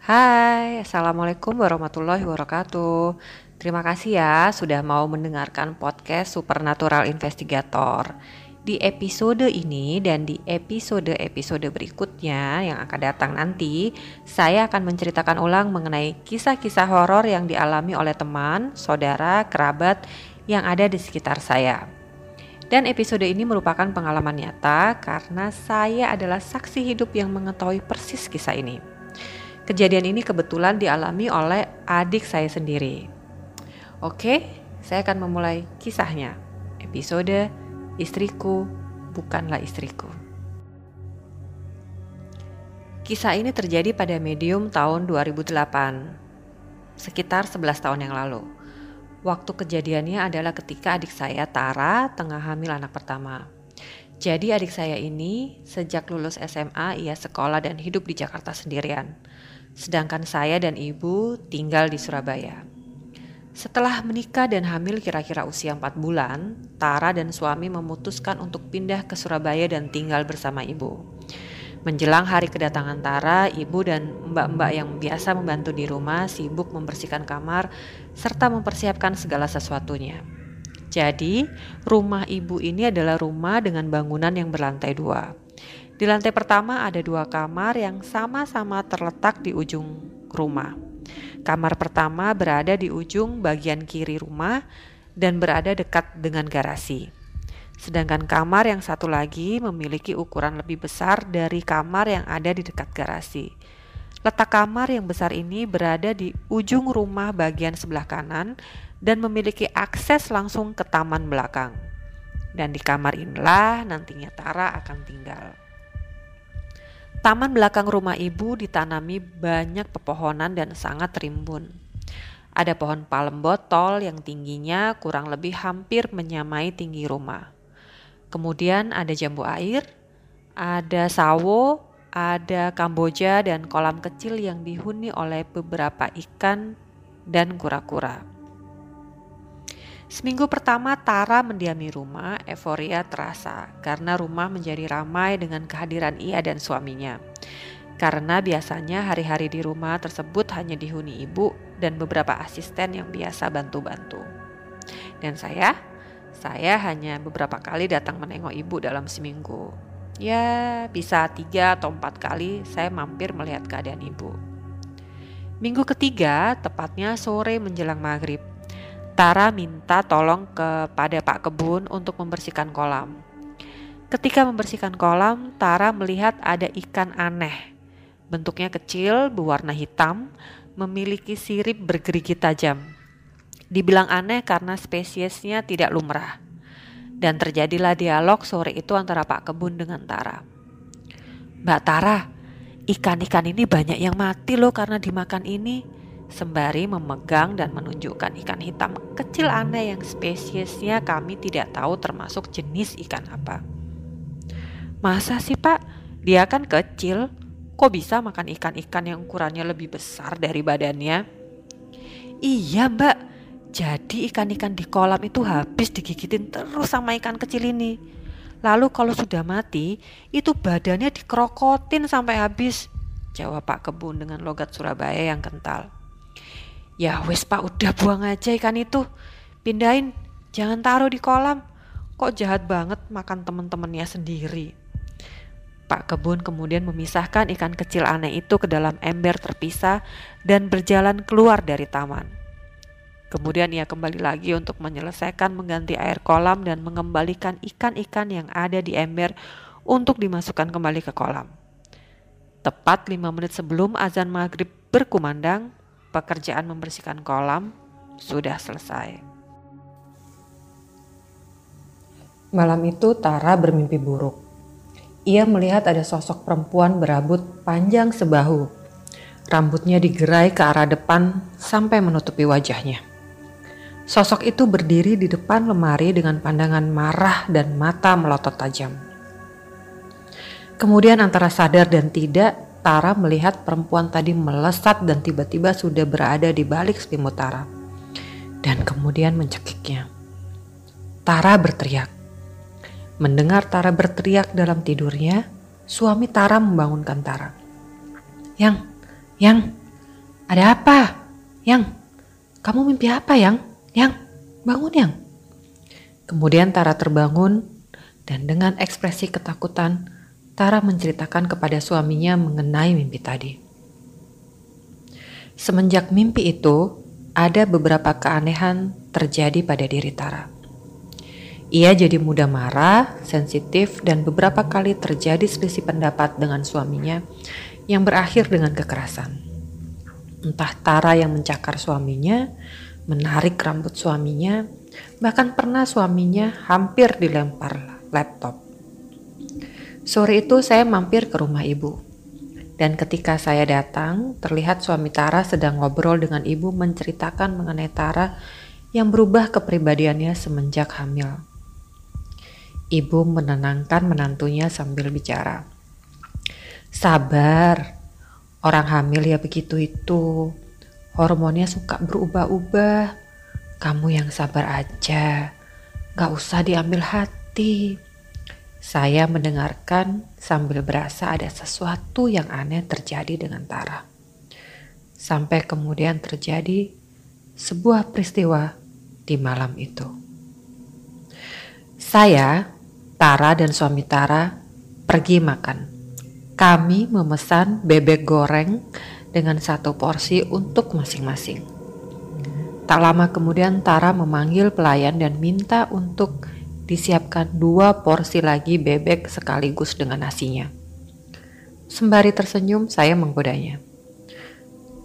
Hai, Assalamualaikum warahmatullahi wabarakatuh. Terima kasih ya sudah mau mendengarkan podcast Supernatural Investigator. Di episode ini dan di episode-episode berikutnya yang akan datang nanti, saya akan menceritakan ulang mengenai kisah-kisah horor yang dialami oleh teman, saudara, kerabat yang ada di sekitar saya. Dan episode ini merupakan pengalaman nyata karena saya adalah saksi hidup yang mengetahui persis kisah ini. Kejadian ini kebetulan dialami oleh adik saya sendiri. Oke, saya akan memulai kisahnya. Episode Istriku bukanlah istriku. Kisah ini terjadi pada medium tahun 2008, sekitar 11 tahun yang lalu. Waktu kejadiannya adalah ketika adik saya Tara tengah hamil anak pertama. Jadi adik saya ini sejak lulus SMA ia sekolah dan hidup di Jakarta sendirian. Sedangkan saya dan ibu tinggal di Surabaya. Setelah menikah dan hamil kira-kira usia 4 bulan, Tara dan suami memutuskan untuk pindah ke Surabaya dan tinggal bersama ibu. Menjelang hari kedatangan Tara, ibu dan mbak-mbak yang biasa membantu di rumah sibuk membersihkan kamar serta mempersiapkan segala sesuatunya. Jadi, rumah ibu ini adalah rumah dengan bangunan yang berlantai dua. Di lantai pertama ada dua kamar yang sama-sama terletak di ujung rumah. Kamar pertama berada di ujung bagian kiri rumah dan berada dekat dengan garasi. Sedangkan kamar yang satu lagi memiliki ukuran lebih besar dari kamar yang ada di dekat garasi. Letak kamar yang besar ini berada di ujung rumah bagian sebelah kanan dan memiliki akses langsung ke taman belakang. Dan di kamar inilah nantinya Tara akan tinggal. Taman belakang rumah ibu ditanami banyak pepohonan dan sangat rimbun. Ada pohon palem botol yang tingginya kurang lebih hampir menyamai tinggi rumah. Kemudian ada jambu air, ada sawo, ada kamboja dan kolam kecil yang dihuni oleh beberapa ikan dan kura-kura. Seminggu pertama Tara mendiami rumah, euforia terasa karena rumah menjadi ramai dengan kehadiran ia dan suaminya. Karena biasanya hari-hari di rumah tersebut hanya dihuni ibu dan beberapa asisten yang biasa bantu-bantu. Dan saya, saya hanya beberapa kali datang menengok ibu dalam seminggu. Ya, bisa tiga atau empat kali saya mampir melihat keadaan ibu. Minggu ketiga, tepatnya sore menjelang maghrib, Tara minta tolong kepada Pak Kebun untuk membersihkan kolam. Ketika membersihkan kolam, Tara melihat ada ikan aneh. Bentuknya kecil, berwarna hitam, memiliki sirip bergerigi tajam. Dibilang aneh karena spesiesnya tidak lumrah. Dan terjadilah dialog sore itu antara Pak Kebun dengan Tara. Mbak Tara, ikan-ikan ini banyak yang mati loh karena dimakan ini sembari memegang dan menunjukkan ikan hitam kecil aneh yang spesiesnya kami tidak tahu termasuk jenis ikan apa. Masa sih pak? Dia kan kecil, kok bisa makan ikan-ikan yang ukurannya lebih besar dari badannya? Iya mbak, jadi ikan-ikan di kolam itu habis digigitin terus sama ikan kecil ini. Lalu kalau sudah mati, itu badannya dikerokotin sampai habis. Jawab Pak Kebun dengan logat Surabaya yang kental. Ya wes pak udah buang aja ikan itu. Pindahin, jangan taruh di kolam. Kok jahat banget makan temen-temennya sendiri. Pak Kebun kemudian memisahkan ikan kecil aneh itu ke dalam ember terpisah dan berjalan keluar dari taman. Kemudian ia kembali lagi untuk menyelesaikan mengganti air kolam dan mengembalikan ikan-ikan yang ada di ember untuk dimasukkan kembali ke kolam. Tepat lima menit sebelum azan maghrib berkumandang, pekerjaan membersihkan kolam sudah selesai. Malam itu Tara bermimpi buruk. Ia melihat ada sosok perempuan berambut panjang sebahu. Rambutnya digerai ke arah depan sampai menutupi wajahnya. Sosok itu berdiri di depan lemari dengan pandangan marah dan mata melotot tajam. Kemudian antara sadar dan tidak, Tara melihat perempuan tadi melesat dan tiba-tiba sudah berada di balik selimut Tara. Dan kemudian mencekiknya. Tara berteriak. Mendengar Tara berteriak dalam tidurnya, suami Tara membangunkan Tara. Yang, yang, Ada apa? Yang, kamu mimpi apa yang? Yang, bangun yang. Kemudian Tara terbangun dan dengan ekspresi ketakutan, Tara menceritakan kepada suaminya mengenai mimpi tadi. Semenjak mimpi itu, ada beberapa keanehan terjadi pada diri Tara. Ia jadi mudah marah, sensitif, dan beberapa kali terjadi selisih pendapat dengan suaminya yang berakhir dengan kekerasan. Entah Tara yang mencakar suaminya, menarik rambut suaminya, bahkan pernah suaminya hampir dilempar laptop. Sore itu saya mampir ke rumah ibu. Dan ketika saya datang, terlihat suami Tara sedang ngobrol dengan ibu menceritakan mengenai Tara yang berubah kepribadiannya semenjak hamil. Ibu menenangkan menantunya sambil bicara. Sabar, Orang hamil ya begitu itu. Hormonnya suka berubah-ubah. Kamu yang sabar aja. Gak usah diambil hati. Saya mendengarkan sambil berasa ada sesuatu yang aneh terjadi dengan Tara. Sampai kemudian terjadi sebuah peristiwa di malam itu. Saya, Tara dan suami Tara pergi makan kami memesan bebek goreng dengan satu porsi untuk masing-masing. Tak lama kemudian Tara memanggil pelayan dan minta untuk disiapkan dua porsi lagi bebek sekaligus dengan nasinya. Sembari tersenyum, saya menggodanya.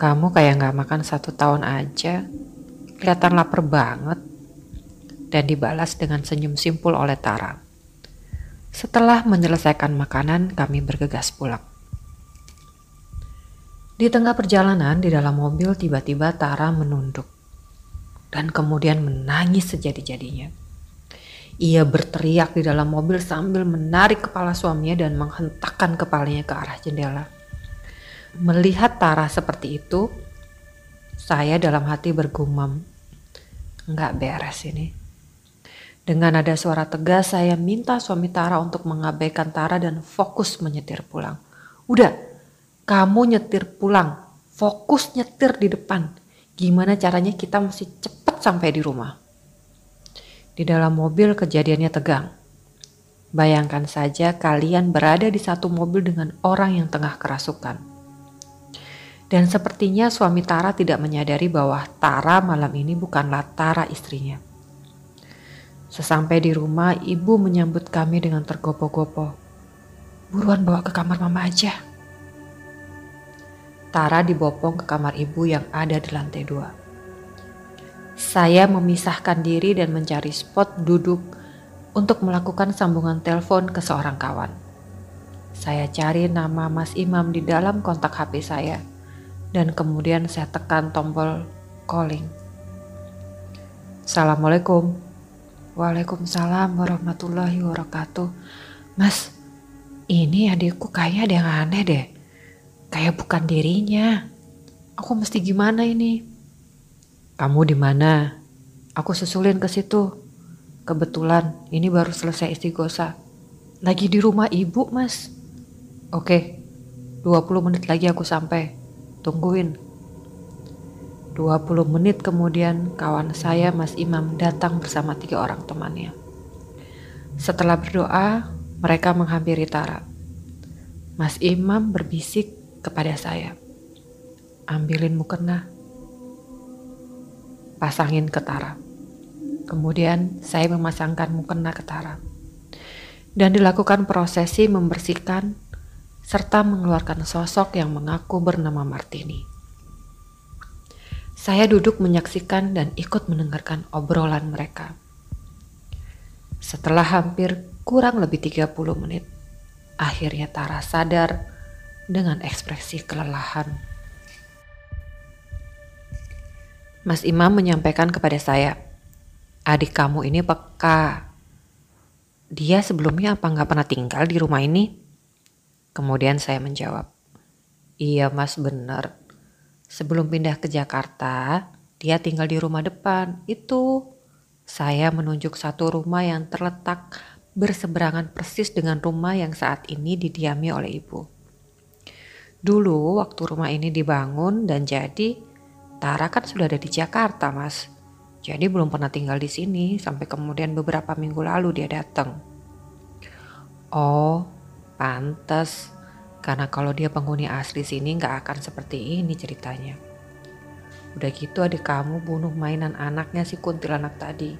Kamu kayak gak makan satu tahun aja, kelihatan lapar banget. Dan dibalas dengan senyum simpul oleh Tara. Setelah menyelesaikan makanan, kami bergegas pulang. Di tengah perjalanan di dalam mobil tiba-tiba Tara menunduk dan kemudian menangis sejadi-jadinya. Ia berteriak di dalam mobil sambil menarik kepala suaminya dan menghentakkan kepalanya ke arah jendela. Melihat Tara seperti itu, saya dalam hati bergumam, nggak beres ini. Dengan ada suara tegas saya minta suami Tara untuk mengabaikan Tara dan fokus menyetir pulang. Udah, kamu nyetir pulang, fokus nyetir di depan. Gimana caranya kita mesti cepat sampai di rumah. Di dalam mobil kejadiannya tegang. Bayangkan saja kalian berada di satu mobil dengan orang yang tengah kerasukan. Dan sepertinya suami Tara tidak menyadari bahwa Tara malam ini bukanlah Tara istrinya. Sesampai di rumah, ibu menyambut kami dengan tergopoh-gopoh. Buruan bawa ke kamar mama aja. Tara dibopong ke kamar ibu yang ada di lantai dua. Saya memisahkan diri dan mencari spot duduk untuk melakukan sambungan telepon ke seorang kawan. Saya cari nama Mas Imam di dalam kontak HP saya dan kemudian saya tekan tombol calling. Assalamualaikum. Waalaikumsalam warahmatullahi wabarakatuh. Mas, ini adikku kayaknya ada yang aneh deh. Kayak bukan dirinya. Aku mesti gimana ini? Kamu di mana? Aku susulin ke situ. Kebetulan ini baru selesai istighosa. Lagi di rumah ibu, Mas. Oke, 20 menit lagi aku sampai. Tungguin. 20 menit kemudian kawan saya Mas Imam datang bersama tiga orang temannya. Setelah berdoa, mereka menghampiri Tara. Mas Imam berbisik kepada saya. Ambilin mukena. Pasangin ke Tara. Kemudian saya memasangkan mukena ke Tara. Dan dilakukan prosesi membersihkan serta mengeluarkan sosok yang mengaku bernama Martini. Saya duduk menyaksikan dan ikut mendengarkan obrolan mereka. Setelah hampir kurang lebih 30 menit, akhirnya Tara sadar dengan ekspresi kelelahan. Mas Imam menyampaikan kepada saya, adik kamu ini peka. Dia sebelumnya apa nggak pernah tinggal di rumah ini? Kemudian saya menjawab, iya mas benar. Sebelum pindah ke Jakarta, dia tinggal di rumah depan. Itu saya menunjuk satu rumah yang terletak berseberangan persis dengan rumah yang saat ini didiami oleh ibu. Dulu waktu rumah ini dibangun dan jadi, Tara kan sudah ada di Jakarta, Mas. Jadi belum pernah tinggal di sini sampai kemudian beberapa minggu lalu dia datang. Oh, pantas. Karena kalau dia penghuni asli sini nggak akan seperti ini ceritanya. Udah gitu adik kamu bunuh mainan anaknya si kuntilanak tadi.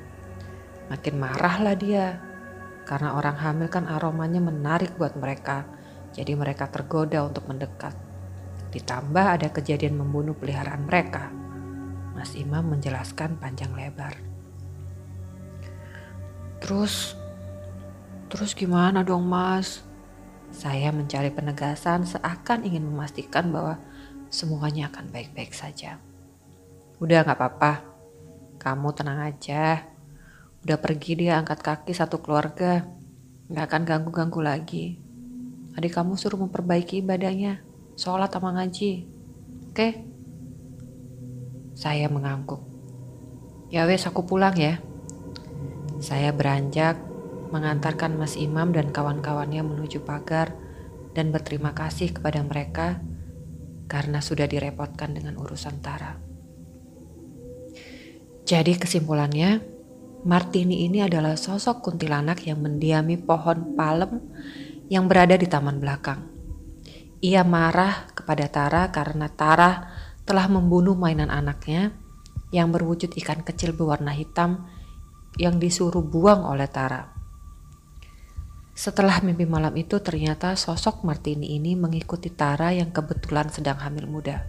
Makin marah lah dia. Karena orang hamil kan aromanya menarik buat mereka. Jadi mereka tergoda untuk mendekat. Ditambah ada kejadian membunuh peliharaan mereka. Mas Imam menjelaskan panjang lebar. Terus, terus gimana dong mas? Saya mencari penegasan seakan ingin memastikan bahwa semuanya akan baik-baik saja. Udah gak apa-apa, kamu tenang aja. Udah pergi dia angkat kaki satu keluarga, gak akan ganggu-ganggu lagi. Adik kamu suruh memperbaiki ibadahnya, sholat sama ngaji. Oke? Saya mengangguk. Ya wes aku pulang ya. Saya beranjak mengantarkan Mas Imam dan kawan-kawannya menuju pagar dan berterima kasih kepada mereka karena sudah direpotkan dengan urusan Tara. Jadi kesimpulannya, Martini ini adalah sosok kuntilanak yang mendiami pohon palem yang berada di taman belakang. Ia marah kepada Tara karena Tara telah membunuh mainan anaknya yang berwujud ikan kecil berwarna hitam yang disuruh buang oleh Tara. Setelah mimpi malam itu ternyata sosok Martini ini mengikuti Tara yang kebetulan sedang hamil muda.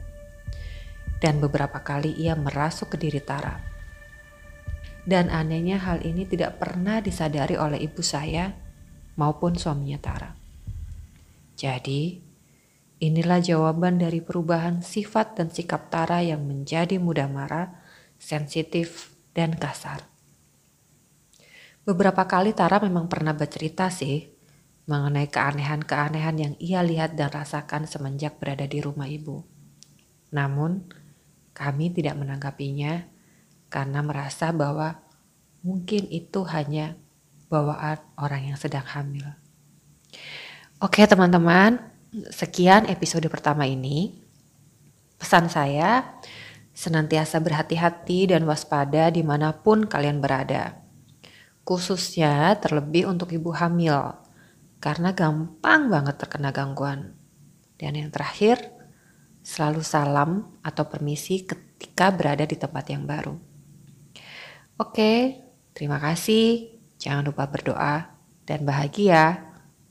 Dan beberapa kali ia merasuk ke diri Tara. Dan anehnya hal ini tidak pernah disadari oleh ibu saya maupun suaminya Tara. Jadi, inilah jawaban dari perubahan sifat dan sikap Tara yang menjadi mudah marah, sensitif, dan kasar. Beberapa kali Tara memang pernah bercerita sih mengenai keanehan-keanehan yang ia lihat dan rasakan semenjak berada di rumah ibu. Namun, kami tidak menanggapinya karena merasa bahwa mungkin itu hanya bawaan orang yang sedang hamil. Oke teman-teman, sekian episode pertama ini. Pesan saya, senantiasa berhati-hati dan waspada di mana pun kalian berada khususnya terlebih untuk ibu hamil karena gampang banget terkena gangguan. Dan yang terakhir, selalu salam atau permisi ketika berada di tempat yang baru. Oke, terima kasih. Jangan lupa berdoa dan bahagia.